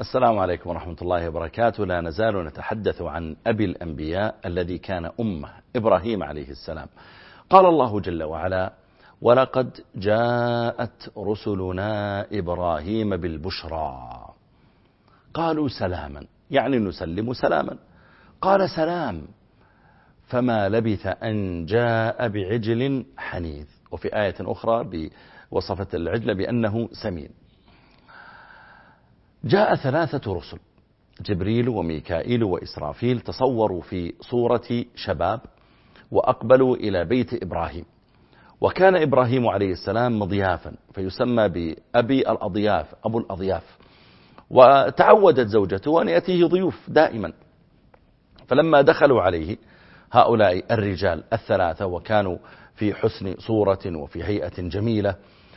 السلام عليكم ورحمة الله وبركاته. لا نزال نتحدث عن أبي الأنبياء الذي كان أمة إبراهيم عليه السلام. قال الله جل وعلا ولقد جاءت رسلنا إبراهيم بالبشرى. قالوا سلاما يعني نسلم سلاما. قال سلام فما لبث أن جاء بعجل حنيذ. وفي آية أخرى وصفت العجل بأنه سمين. جاء ثلاثة رسل جبريل وميكائيل وإسرافيل تصوروا في صورة شباب وأقبلوا إلى بيت إبراهيم. وكان إبراهيم عليه السلام مضيافا فيسمى بأبي الأضياف أبو الأضياف. وتعودت زوجته أن يأتيه ضيوف دائما. فلما دخلوا عليه هؤلاء الرجال الثلاثة وكانوا في حسن صورة وفي هيئة جميلة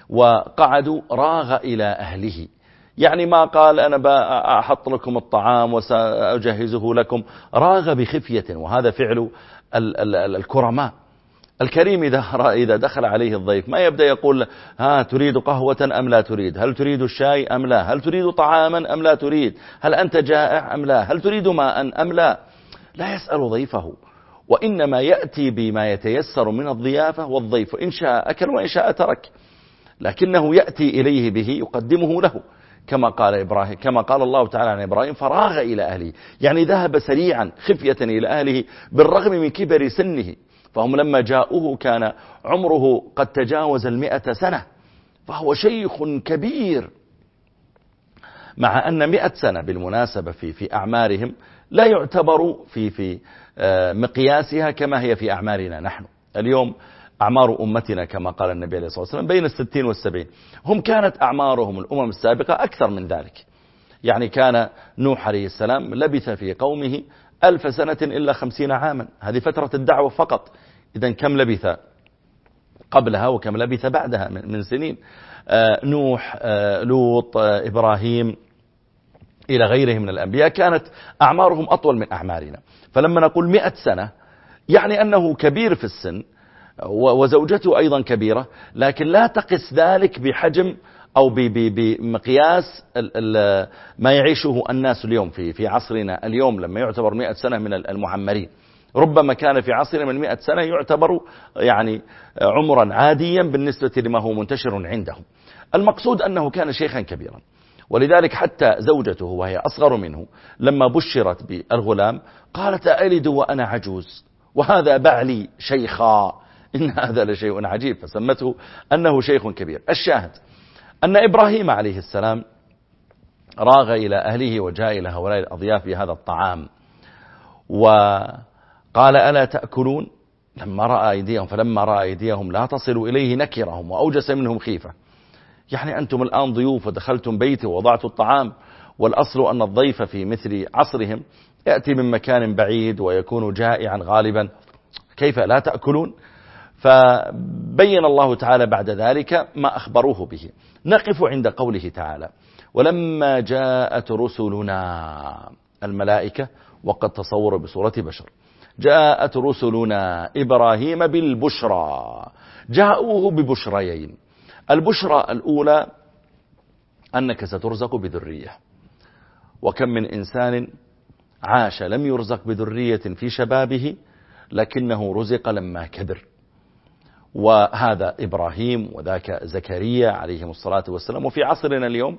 وقعدوا راغ إلى أهله. يعني ما قال أنا بأحط لكم الطعام وسأجهزه لكم. راغ بخفية وهذا فعل الكرماء. الكريم إذا إذا دخل عليه الضيف ما يبدأ يقول ها تريد قهوة أم لا تريد؟ هل تريد الشاي أم لا؟ هل تريد طعاما أم لا تريد؟ هل أنت جائع أم لا؟ هل تريد ماء أم لا؟ لا يسأل ضيفه. وإنما يأتي بما يتيسر من الضيافة والضيف إن شاء أكل وإن شاء ترك. لكنه يأتي إليه به يقدمه له. كما قال إبراهيم كما قال الله تعالى عن إبراهيم فراغ إلى أهله. يعني ذهب سريعا خفية إلى أهله بالرغم من كبر سنه. فهم لما جاءوه كان عمره قد تجاوز المئة سنة. فهو شيخ كبير. مع أن مئة سنة بالمناسبة في, في أعمارهم لا يعتبر في, في آه، مقياسها كما هي في أعمارنا نحن. اليوم أعمار أمتنا كما قال النبي عليه الصلاة والسلام بين الستين والسبعين. هم كانت أعمارهم الأمم السابقة أكثر من ذلك. يعني كان نوح عليه السلام لبث في قومه ألف سنة إلا خمسين عاما. هذه فترة الدعوة فقط. إذا كم لبث قبلها وكم لبث بعدها من سنين؟ آه، نوح آه، لوط آه، إبراهيم إلى غيره من الأنبياء كانت أعمارهم أطول من أعمارنا. فلما نقول مئة سنة يعني أنه كبير في السن وزوجته أيضا كبيرة لكن لا تقس ذلك بحجم أو بمقياس ما يعيشه الناس اليوم في في عصرنا اليوم لما يعتبر مئة سنة من المعمرين. ربما كان في عصرنا من مئة سنة يعتبر يعني عمرا عاديا بالنسبة لما هو منتشر عندهم. المقصود أنه كان شيخا كبيرا ولذلك حتى زوجته وهي أصغر منه لما بشرت بالغلام قالت ألد وأنا عجوز وهذا بعلي شيخا. إن هذا لشيء عجيب. فسمته أنه شيخ كبير. الشاهد أن إبراهيم عليه السلام راغ إلى أهله وجاء إلى هؤلاء الأضياف بهذا الطعام. وقال ألا تأكلون؟ لما رأى أيديهم فلما رأى أيديهم لا تصل إليه نكرهم وأوجس منهم خيفة. يعني أنتم الآن ضيوف ودخلتم بيتي ووضعتوا الطعام والأصل أن الضيف في مثل عصرهم يأتي من مكان بعيد ويكون جائعا غالبا. كيف لا تأكلون؟ فبين الله تعالى بعد ذلك ما أخبروه به. نقف عند قوله تعالى ولما جاءت رسلنا الملائكة وقد تصوروا بصورة بشر. جاءت رسلنا إبراهيم بالبشرى جاءوه ببشريين البشرى الأولى أنك سترزق بذرية. وكم من إنسان عاش لم يرزق بذرية في شبابه لكنه رزق لما كبر وهذا إبراهيم وذاك زكريا عليهم الصلاة والسلام. وفي عصرنا اليوم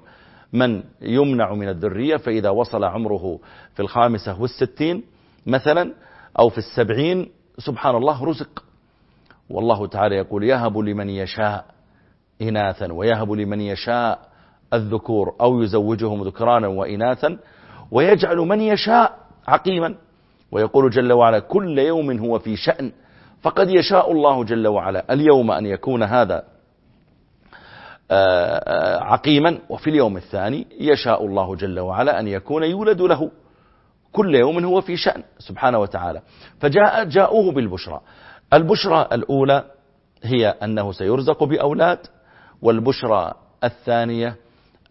من يمنع من الذرية فإذا وصل عمره في الخامسة والستين مثلا أو في السبعين سبحان الله رزق. والله تعالى يقول يهب لمن يشاء إناثا ويهب لمن يشاء الذكور أو يزوجهم ذكرانا وإناثا ويجعل من يشاء عقيما. ويقول جل وعلا كل يوم هو في شأن. فقد يشاء الله جل وعلا اليوم أن يكون هذا آه، آه، عقيما وفي اليوم الثاني يشاء الله جل وعلا أن يكون يولد له. كل يوم هو في شأن سبحانه وتعالى. فجاء جاءوه بالبشرى. البشرى الأولى هي أنه سيرزق بأولاد والبشرى الثانية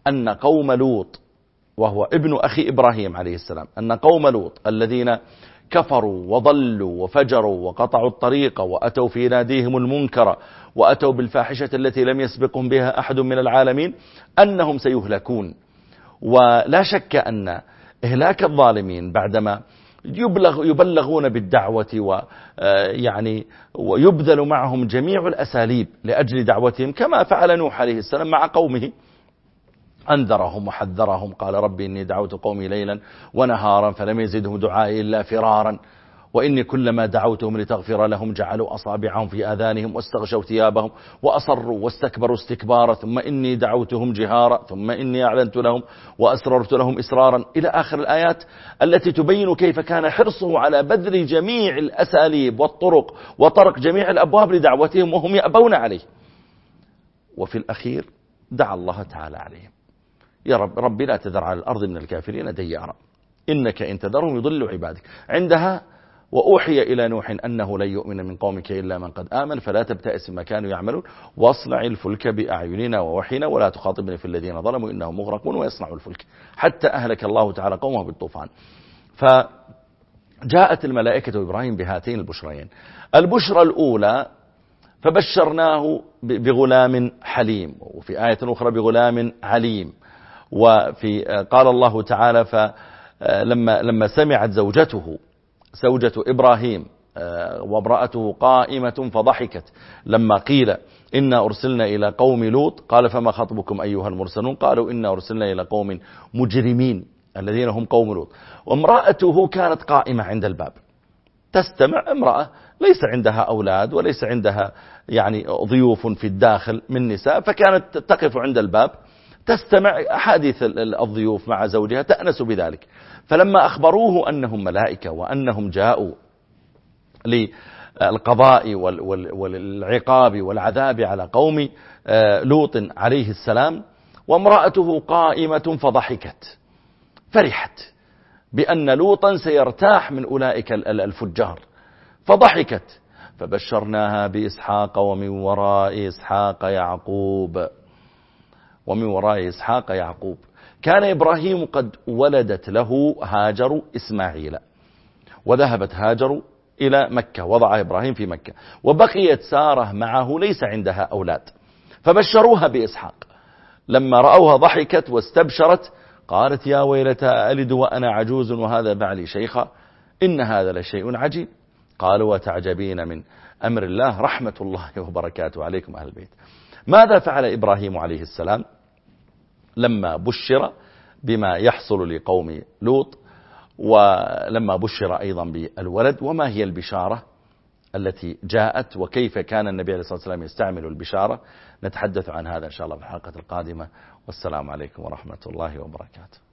أن قوم لوط وهو ابن أخي إبراهيم عليه السلام. أن قوم لوط الذين كفروا وضلوا وفجروا وقطعوا الطريق وأتوا في ناديهم المنكر وأتوا بالفاحشة التي لم يسبقهم بها أحد من العالمين أنهم سيهلكون. ولا شك أن إهلاك الظالمين بعدما يبلغ يبلغون بالدعوة ويعني ويبذل معهم جميع الأساليب لأجل دعوتهم كما فعل نوح عليه السلام مع قومه. أنذرهم وحذرهم قال ربي إني دعوت قومي ليلا ونهارا فلم يزدهم دعائي إلا فرارا. وإني كلما دعوتهم لتغفر لهم جعلوا أصابعهم في آذانهم واستغشوا ثيابهم وأصروا واستكبروا استكبارا. ثم إني دعوتهم جهارا ثم إني أعلنت لهم وأسررت لهم إسرارا. إلى آخر الآيات التي تبين كيف كان حرصه على بذل جميع الأساليب والطرق وطرق جميع الأبواب لدعوتهم وهم يأبون عليه. وفي الأخير دعا الله تعالى عليهم. يا رب ربي لا تذر على الأرض من الكافرين ديارا. إنك إن تذرهم يضل عبادك. عندها وأوحي إلى نوح أنه لن يؤمن من قومك إلا من قد آمن فلا تبتئس ما كانوا يعملون. واصنع الفلك بأعيننا ووحينا ولا تخاطبني في الذين ظلموا إنهم مغرقون ويصنع الفلك. حتى أهلك الله تعالى قومه بالطوفان. فجاءت الملائكة إبراهيم بهاتين البشرين. البشرى الأولى فبشرناه بغلام حليم وفي آية أخرى بغلام عليم. وفي قال الله تعالى فلما لما سمعت زوجته زوجة إبراهيم آه، وامرأته قائمة فضحكت لما قيل إنا أرسلنا إلى قوم لوط قال فما خطبكم أيها المرسلون؟ قالوا إنا أرسلنا إلى قوم مجرمين الذين هم قوم لوط. وامرأته كانت قائمة عند الباب. تستمع امرأة ليس عندها أولاد وليس عندها يعني ضيوف في الداخل من نساء فكانت تقف عند الباب. تستمع أحاديث الضيوف مع زوجها تأنس بذلك. فلما أخبروه أنهم ملائكة وأنهم جاءوا للقضاء والعقاب والعذاب على قوم آه، لوط عليه السلام وامرأته قائمة فضحكت فرحت بأن لوطا سيرتاح من أولئك الفجار. فضحكت فبشرناها بإسحاق ومن وراء إسحاق يعقوب. ومن وراء إسحاق يعقوب. كان إبراهيم قد ولدت له هاجر إسماعيل وذهبت هاجر إلى مكة وضع إبراهيم في مكة وبقيت سارة معه ليس عندها أولاد. فبشروها بإسحاق. لما رأوها ضحكت واستبشرت قالت يا ويلتى ألد وأنا عجوز وهذا بعلي شيخا إن هذا لشيء عجيب. قالوا وتعجبين من أمر الله رحمة الله وبركاته عليكم أهل البيت. ماذا فعل إبراهيم عليه السلام لما بشر بما يحصل لقوم لوط ولما بشر أيضا بالولد؟ وما هي البشارة التي جاءت؟ وكيف كان النبي عليه الصلاة والسلام يستعمل البشارة؟ نتحدث عن هذا إن شاء الله في الحلقة القادمة. والسلام عليكم ورحمة الله وبركاته.